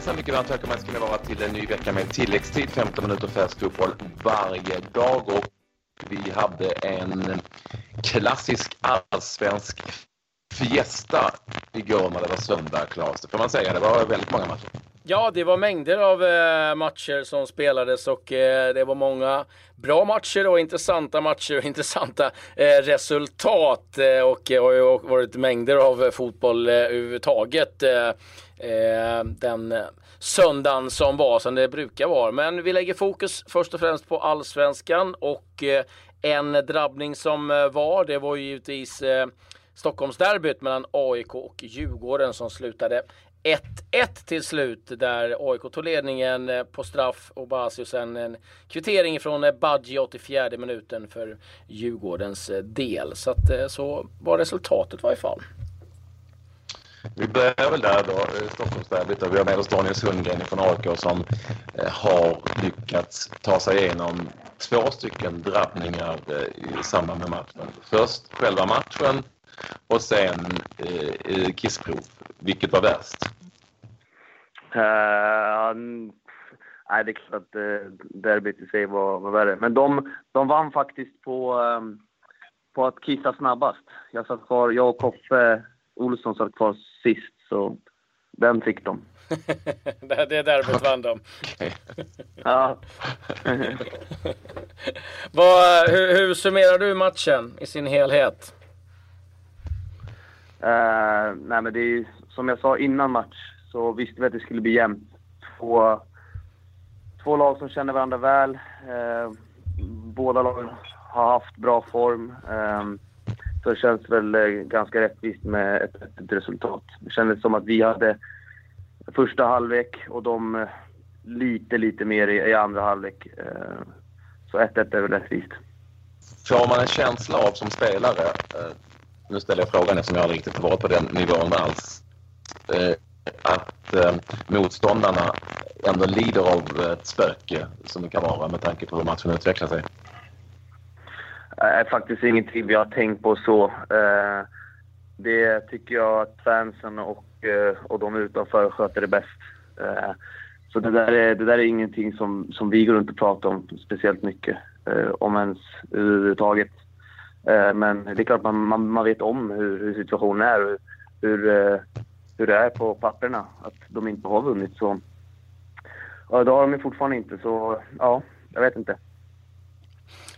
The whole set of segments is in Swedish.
Hejsan, mycket varmt välkommen ska ni vara till en ny vecka med tilläggstid, 15 minuter färsk fotboll varje dag. Och vi hade en klassisk allsvensk fiesta igår när det var söndag, Claes. Det får man säga. Det var väldigt många matcher. Ja, det var mängder av eh, matcher som spelades och eh, det var många bra matcher och intressanta matcher och intressanta eh, resultat. Eh, och det har ju varit mängder av fotboll eh, överhuvudtaget eh, eh, den söndagen som var, som det brukar vara. Men vi lägger fokus först och främst på allsvenskan och eh, en drabbning som eh, var, det var ju givetvis eh, Stockholmsderbyt mellan AIK och Djurgården som slutade 1-1 till slut där AIK tog ledningen eh, på straff och Basi och sen en kvittering från eh, Badji 84 minuten för Djurgårdens eh, del. Så att så var resultatet i varje fall. Vi börjar väl där då, Stockholmsderbyt. Vi har med oss Daniel Sundgren från AIK som har lyckats ta sig igenom två stycken drabbningar i samband med matchen. Först själva matchen och sen eh, kissprov. Vilket var värst? Uh, nej, det är klart att uh, derbyt i sig var, var värre. Men de, de vann faktiskt på, um, på att kissa snabbast. Jag satt kvar, jag och Koffe Olsson satt kvar sist, så den fick de. det derbyt vann de. ja. Vad, hur, hur summerar du matchen i sin helhet? Uh, nej, men det är som jag sa innan match så visste vi att det skulle bli jämnt. Två, två lag som känner varandra väl. Uh, båda lagen har haft bra form. Uh, så det känns väl ganska rättvist med ett, ett resultat. Det kändes som att vi hade första halvlek och de lite, lite mer i, i andra halvlek. Så 1-1 är väl rättvist. Får man en känsla av som spelare nu ställer jag frågan eftersom jag aldrig riktigt har varit på den nivån alls, eh, att eh, motståndarna ändå lider av ett spöke som det kan vara med tanke på hur matchen utvecklar sig? Det är faktiskt ingenting vi har tänkt på så. Det tycker jag att fansen och, och de utanför sköter det bäst. Så det där är, det där är ingenting som, som vi går runt och pratar om speciellt mycket, om ens överhuvudtaget. Eh, men det är klart man, man, man vet om hur, hur situationen är och hur, eh, hur det är på papperna. Att de inte har vunnit. Så, ja, det har de fortfarande inte. Så ja, jag vet inte.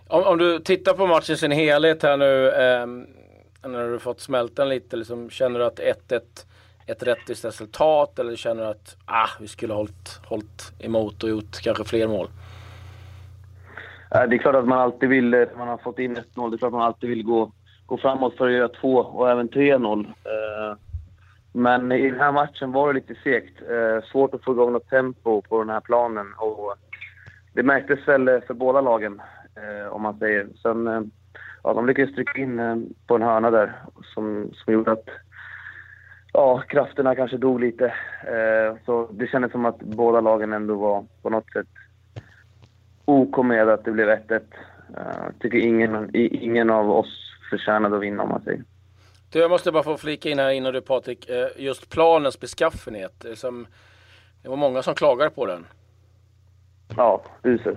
Om, om du tittar på matchen i sin helhet här nu. Eh, när du fått smälta den lite. Liksom, känner du att 1-1 ett rättvist resultat eller känner du att ah, vi skulle ha hållit, hållit emot och gjort kanske fler mål? Eh, det är klart att man alltid vill, eh, när man har fått in 1-0, det är klart att man alltid vill gå, gå framåt för att göra 2 och även 3-0. Eh, men i den här matchen var det lite segt. Svårt att få igång något tempo på den här planen. Och det märktes väl för båda lagen, om man säger. Sen, ja, de lyckades trycka in på en hörna där som, som gjorde att ja, krafterna kanske dog lite. Så det kändes som att båda lagen ändå var på något sätt OK med att det blev 1-1. Jag tycker ingen, ingen av oss förtjänade att vinna om man säger. Du, jag måste bara få flika in här innan du Patrik. Eh, just planens beskaffenhet. Det var många som klagade på den. Ja, usel.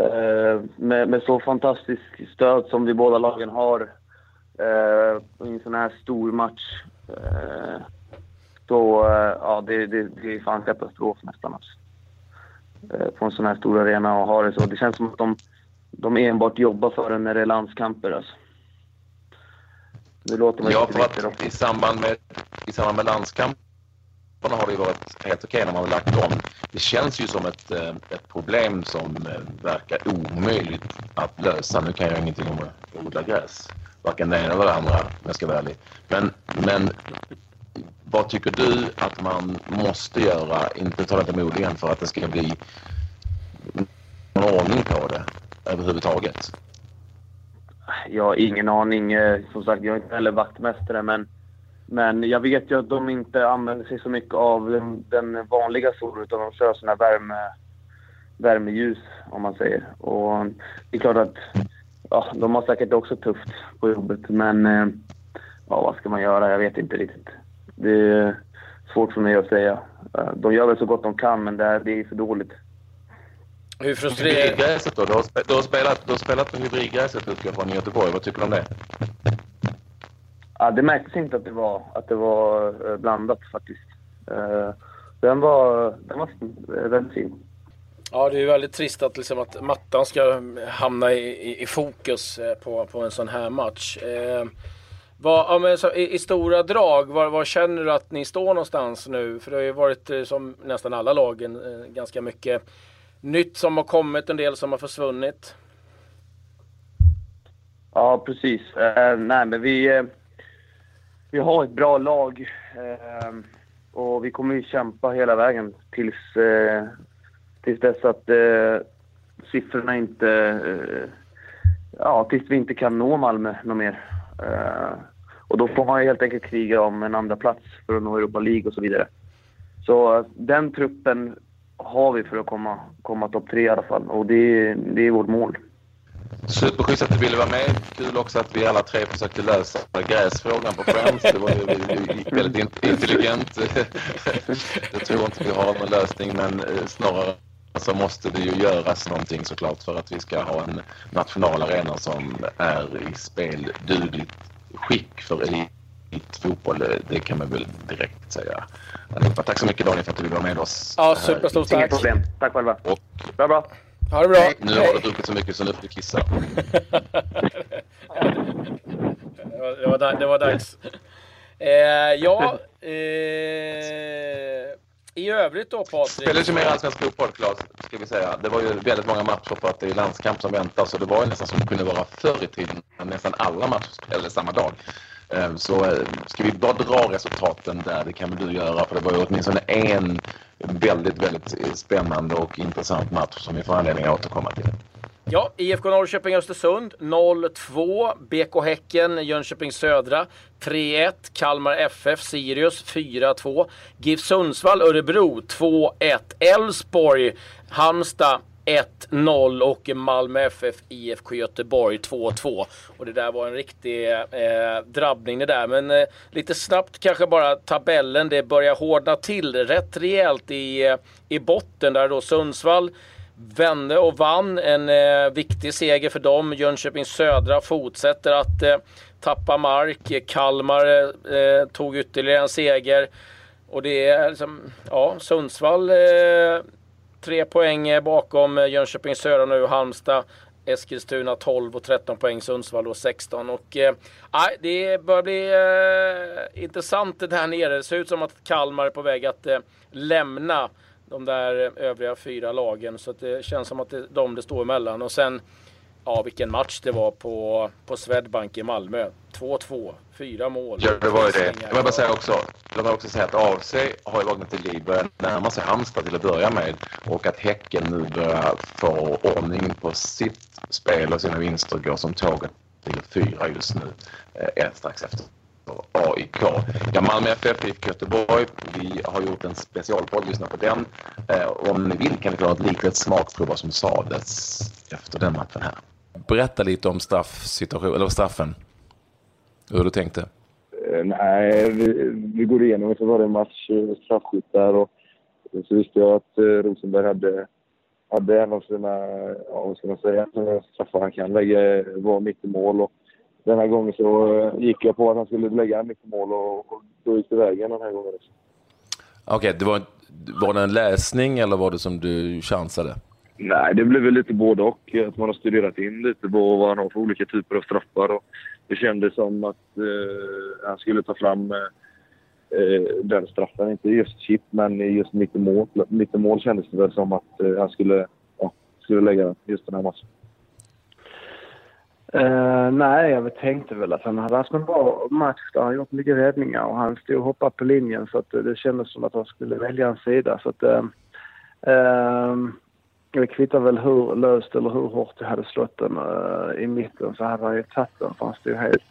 Uh, med, med så fantastiskt stöd som vi båda lagen har uh, i en sån här stor match. Så ja, det, det, det är fan katastrof nästan. Alltså. Eh, på en sån här stor arena och ha det så. Det känns som att de, de enbart jobbar för det när det är landskamper. Alltså. Nu låter man ja, för att i samband med, i samband med landskamperna har det varit helt okej när man har lagt om. Det känns ju som ett, eh, ett problem som eh, verkar omöjligt att lösa. Nu kan jag ingenting om att odla gräs, varken det ena eller det andra om jag ska vara ärlig. Men, men vad tycker du att man måste göra, inte tala igen, för att det ska bli någon ordning på det överhuvudtaget? Jag har ingen aning. Eh, som sagt, jag är inte heller vaktmästare, men, men jag vet ju att de inte använder sig så mycket av den, den vanliga solen, utan de kör sådana värme, värmeljus, om man säger. Och det är klart att ja, de har säkert också tufft på jobbet, men eh, ja, vad ska man göra? Jag vet inte riktigt. Det, svårt för mig att säga. Eh, de gör väl så gott de kan, men det, är, det är för dåligt. Hur frustrerande... Hybridgräset då? Du har, du har, spelat, du har spelat på hybridgräset utgår från i Göteborg. Vad tycker du om det? Ja, det märktes inte att det var, att det var eh, blandat faktiskt. Den var, den var väldigt fin. Ja, det är väldigt trist att, liksom, att mattan ska hamna i, i, i fokus på, på en sån här match. Vad, ja, men så, i, i, stora drag, var, var, känner du att ni står någonstans nu? För det har ju varit, eh, som nästan alla lagen, eh, ganska mycket nytt som har kommit, en del som har försvunnit. Ja, precis. Uh, nej, men vi, uh, vi har ett bra lag uh, och vi kommer ju kämpa hela vägen tills, tills dess att siffrorna inte... ja, tills vi inte kan nå Malmö något mer. Och då får man helt enkelt kriga om en andra plats för att nå Europa League och så vidare. Så den truppen har vi för att komma, komma topp tre i alla fall och det, det är vårt mål. Superschysst att du ville vara med. Kul också att vi alla tre försökte lösa gräsfrågan på Friends. Det var ju väldigt intelligent. Jag tror inte vi har någon lösning men eh, snarare så måste det ju göras någonting såklart för att vi ska ha en nationalarena som är i speldugligt skick för elitfotboll. Det kan man väl direkt säga. Tack så mycket Daniel för att du ville vara med oss. Ja, superstort tack. Inget problem. Tack själva. Och, bra, bra. Ha det bra. Hej. Nu har du druckit så mycket så nu får du kissa. det, var, det var dags. Eh, ja, eh, i övrigt då Patrik? Spelades ju mer allsvensk fotboll Claes, ska vi säga. Det var ju väldigt många matcher för att det är landskamp som väntar så det var ju nästan som det kunde vara förr i tiden. Nästan alla matcher spelades samma dag. Ehm, så eh, ska vi bara dra resultaten där, det kan väl du göra för det var ju åtminstone en väldigt, väldigt spännande och intressant match som vi får anledning att återkomma till. Ja, IFK Norrköping Östersund 0-2. BK Häcken Jönköping Södra 3-1. Kalmar FF Sirius 4-2. GIF Sundsvall Örebro 2-1. Elfsborg Halmstad 1-0 och Malmö FF IFK Göteborg 2-2. Och det där var en riktig eh, drabbning det där. Men eh, lite snabbt kanske bara tabellen. Det börjar hårdna till rätt rejält i, eh, i botten där då Sundsvall vände och vann. En eh, viktig seger för dem. Jönköping Södra fortsätter att eh, tappa mark. Kalmar eh, eh, tog ytterligare en seger. Och det är liksom, ja, Sundsvall eh, tre poäng bakom Jönköping Södra nu. Halmstad Eskilstuna 12 och 13 poäng, Sundsvall då 16. Och, eh, det börjar bli eh, intressant det här nere. Det ser ut som att Kalmar är på väg att eh, lämna de där övriga fyra lagen. Så det känns som att det är de det står emellan. Och sen, ja vilken match det var på, på Swedbank i Malmö. 2-2, fyra mål. Ja, det var ju det. Jag vill bara säga också, jag vill också säga att AFC har ju vaknat till liv, börjar närma sig Halmstad till att börja med och att Häcken nu börjar få ordning på sitt spel och sina vinster går som tåget till fyra just nu, eh, strax efter AIK. Ja, Malmö FF, IFK Göteborg. Vi har gjort en specialpodd, lyssna på den. Eh, om ni vill kan ni få ett litet smakprov vad som sades efter den matchen här. Berätta lite om eller straffen. Hur du tänkte. Eh, nej, vi, vi går igenom för varje match eh, straffskytt där och så visste jag att eh, Rosenberg hade, hade en av sina, ja vad ska man säga, straffar han kan lägga var mitt i mål. Och den här gången så eh, gick jag på att han skulle lägga mitt mål och, och då gick det vägen den här gången. Okej, okay, det var, var det en läsning eller var det som du chansade? Nej, det blev väl lite både och. Att man har studerat in lite på vad han har för olika typer av straffar. Och det kändes som att eh, han skulle ta fram eh, eh den straffen. Inte just chip, men just mitt i mål, mitt i mål kändes det väl som att eh, han skulle, ja, skulle lägga just den här matchen. Uh, nej, jag tänkte väl att han hade haft en bra match där han gjort mycket räddningar och han stod och hoppade på linjen så att det kändes som att han skulle välja en sida. Så att, uh, uh, det kvittar väl hur löst eller hur hårt jag hade slått den i mitten så hade han ju tagit den för han stod helt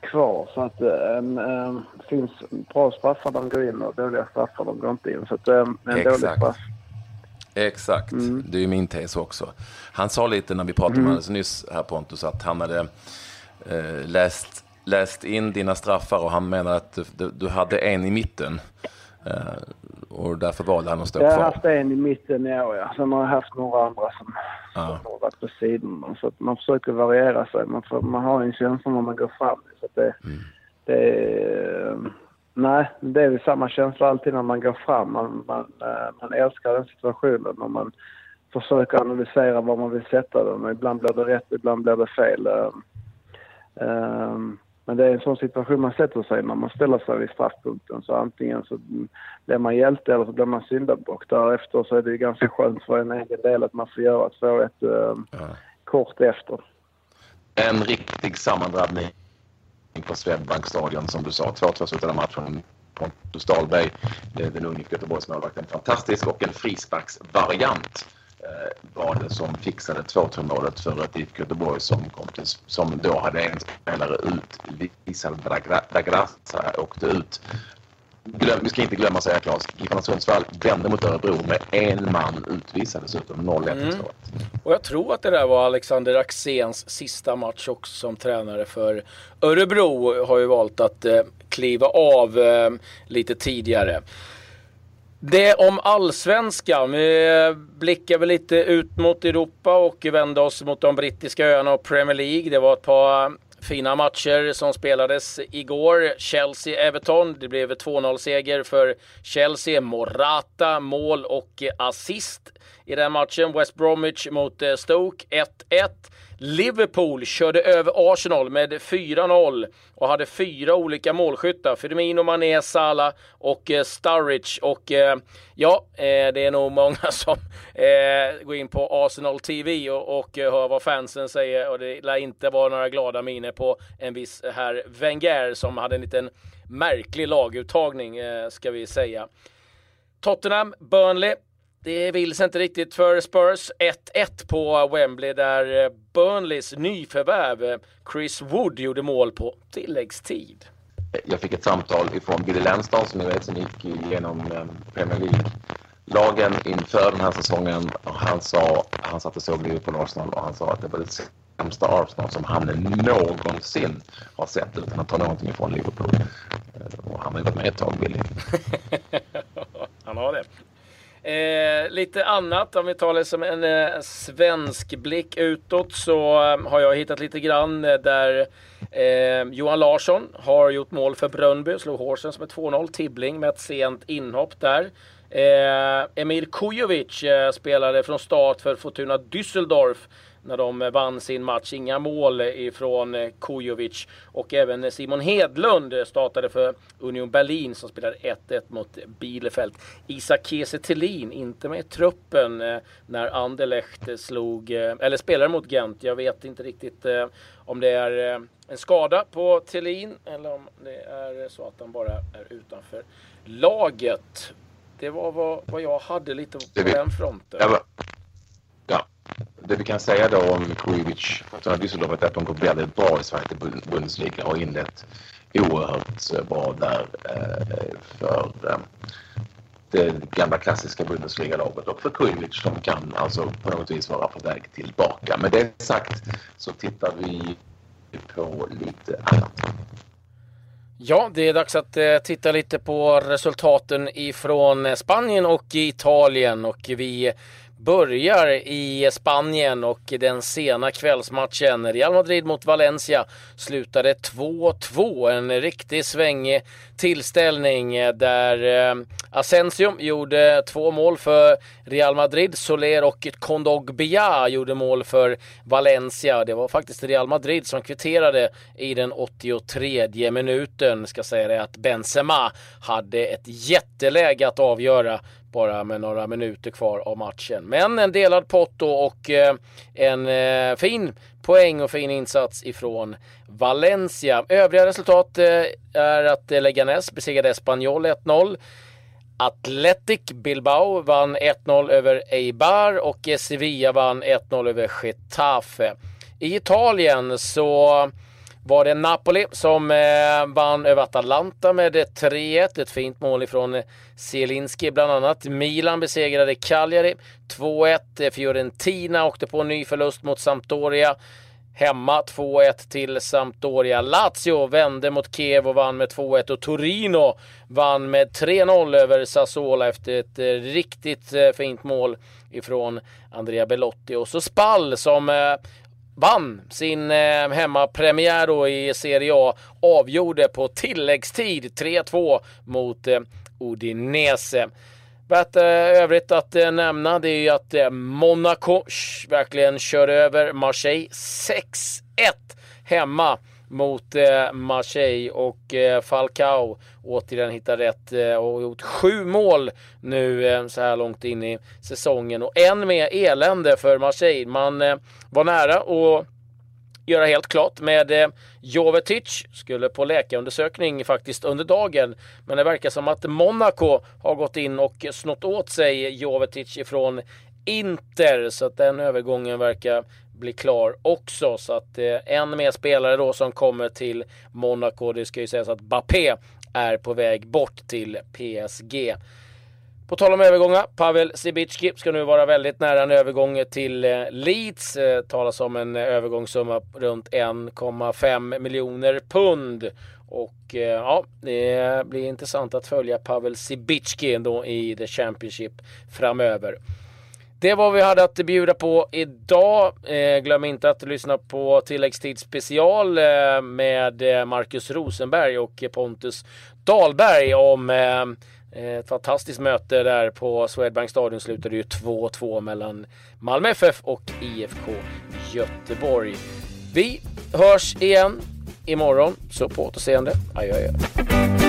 kvar. Så att det finns bra straffar de går in och dåliga straffar de går inte in. Så att en Exakt. dålig straff Exakt, mm. det är ju min tes också. Han sa lite när vi pratade mm. alldeles nyss här Pontus att han hade eh, läst, läst in dina straffar och han menar att du, du hade en i mitten. och därför valde han att stå kvar. Jag har haft en i mitten i år, ja. Sen har jag haft några andra som, ja. som har varit på sidan. Så att man försöker variera sig. Man, får, man har en känsla när man går fram. Så det, mm. det, nej, det är väl samma känsla alltid när man går fram. Man, man, man älskar den situationen och man försöker analysera var man vill sätta den. Ibland blir det rätt, ibland blir det fel. Um, men det är en sån situation man sätter sig när man ställer sig vid straffpunkten. Så antingen så blir man hjälte eller så blir man syndabock. Därefter så är det ganska skönt för en egen del att man får göra 2-1 eh, ja. kort efter. En riktig sammandrabbning på Swedbank stadion som du sa. 2-2 slutade matchen. Pontus Dahlberg, den unge Göteborgsmålvakten, fantastisk och en frisparksvariant var det som fixade 2-2 målet för ett IFK Göteborg som, kom till, som då hade en spelare ut. Lisa Dagrassa åkte ut. Glöm, vi ska inte glömma säga Claes, Giffarna Sundsvall vände mot Örebro med en man utvisad dessutom, 0-1 mm. Och jag tror att det där var Alexander Axéns sista match också som tränare för Örebro har ju valt att eh, kliva av eh, lite tidigare. Det om allsvenskan. Vi blickar väl lite ut mot Europa och vänder oss mot de brittiska öarna och Premier League. Det var ett par fina matcher som spelades igår. Chelsea-Everton. Det blev 2-0-seger för Chelsea. Morata, mål och assist i den matchen. West Bromwich mot eh, Stoke 1-1. Liverpool körde över Arsenal med 4-0 och hade fyra olika målskyttar. Firmino, Mané, Salah och eh, Sturridge. Och eh, ja, eh, det är nog många som eh, går in på Arsenal TV och, och eh, hör vad fansen säger. Och det lär inte vara några glada miner på en viss herr Wenger som hade en liten märklig laguttagning, eh, ska vi säga. Tottenham, Burnley. Det vill sig inte riktigt för Spurs. 1-1 på Wembley där eh, Burnleys nyförvärv eh, Chris Wood gjorde mål på tilläggstid. Jag fick ett samtal ifrån Billy Lanston som ni vet som gick igenom eh, Premier League-lagen inför den här säsongen. Han sa, han satt och såg Liverpool Arsenal och han sa att det var det sämsta Arsenal som han någonsin har sett utan att ta någonting ifrån Liverpool. Och han har ju varit med ett tag, Billy. han har det. Eh, lite annat, om vi tar det som en eh, svensk blick utåt så eh, har jag hittat lite grann eh, där eh, Johan Larsson har gjort mål för Brönnby, slog Horsens med 2-0. Tibbling med ett sent inhopp där. Eh, Emir Kujovic eh, spelade från start för Fortuna Düsseldorf när de vann sin match. Inga mål ifrån eh, Kujovic. Och även Simon Hedlund startade för Union Berlin som spelade 1-1 mot Bielefeld. Isak Kiese inte med i truppen eh, när Anderlecht slog, eh, eller spelade mot Gent. Jag vet inte riktigt om det är en skada på Thelin eller om det är så att han bara är utanför laget. Det var vad, vad jag hade lite på den fronten det vi kan säga då om Kujovic, Fortuna Düsseldorf, är att de går väldigt bra i Sverige till Bundesliga och inlett oerhört eh, bra där eh, för eh, det gamla klassiska Bundesliga-laget och för Kujovic som kan alltså på något vis vara på väg tillbaka. Med det sagt så tittar vi på lite annat. Ja, det är dags att eh, titta lite på resultaten ifrån Spanien och Italien och vi börjar i Spanien och den sena kvällsmatchen. Real Madrid mot Valencia slutade 2-2. En riktig svängig tillställning där eh, Asensio gjorde två mål för Real Madrid. Soler och Kondogbia gjorde mål för Valencia. Det var faktiskt Real Madrid som kvitterade i den 83 minuten. Ska säga det att Benzema hade ett jätteläge att avgöra bara med några minuter kvar av matchen. Men en delad pott då och eh, en eh, fin poäng och fin insats ifrån Valencia. Övriga resultat eh, är att Leganes besegrade Espanyol 1-0. Athletic Bilbao vann 1-0 över Eibar och Sevilla vann 1-0 över Getafe. I Italien så var det Napoli som eh, vann över Atalanta med 3-1. Ett fint mål ifrån eh, Zielinski bland annat. Milan besegrade Cagliari 2-1. Eh, Fiorentina åkte på en ny förlust mot Sampdoria. hemma 2-1 till Sampdoria. Lazio vände mot Kiev och vann med 2-1 och Torino vann med 3-0 över Sassuola efter ett eh, riktigt fint mål ifrån Andrea Belotti. Och så Spall som vann sin eh, hemmapremiär i Serie A avgjorde på tilläggstid 3-2 mot eh, Udinese. Värt eh, övrigt att eh, nämna det är ju att eh, Monaco verkligen kör över Marseille 6-1 hemma mot eh, Marseille och eh, Falcao återigen hittar rätt eh, och gjort sju mål nu eh, så här långt in i säsongen och än mer elände för Marseille. Man var nära och göra helt klart med eh, Jovetic. Skulle på läkarundersökning faktiskt under dagen. Men det verkar som att Monaco har gått in och snott åt sig Jovetic ifrån Inter. Så att den övergången verkar bli klar också. Så att eh, en mer spelare då som kommer till Monaco. Det ska ju sägas att Bappé är på väg bort till PSG. På tal om övergångar, Pavel Sibicki ska nu vara väldigt nära en övergång till eh, Leeds. Eh, talas om en eh, övergångssumma runt 1,5 miljoner pund. Och ja, det blir intressant att följa Pavel Sibicki ändå i The Championship framöver. Det var vad vi hade att bjuda på idag. Eh, glöm inte att lyssna på tilläggstid special eh, med eh, Marcus Rosenberg och Pontus Dahlberg om ett fantastiskt möte där på Swedbank Stadion slutade ju 2-2 mellan Malmö FF och IFK Göteborg. Vi hörs igen imorgon, så på återseende. Adjö, adjö.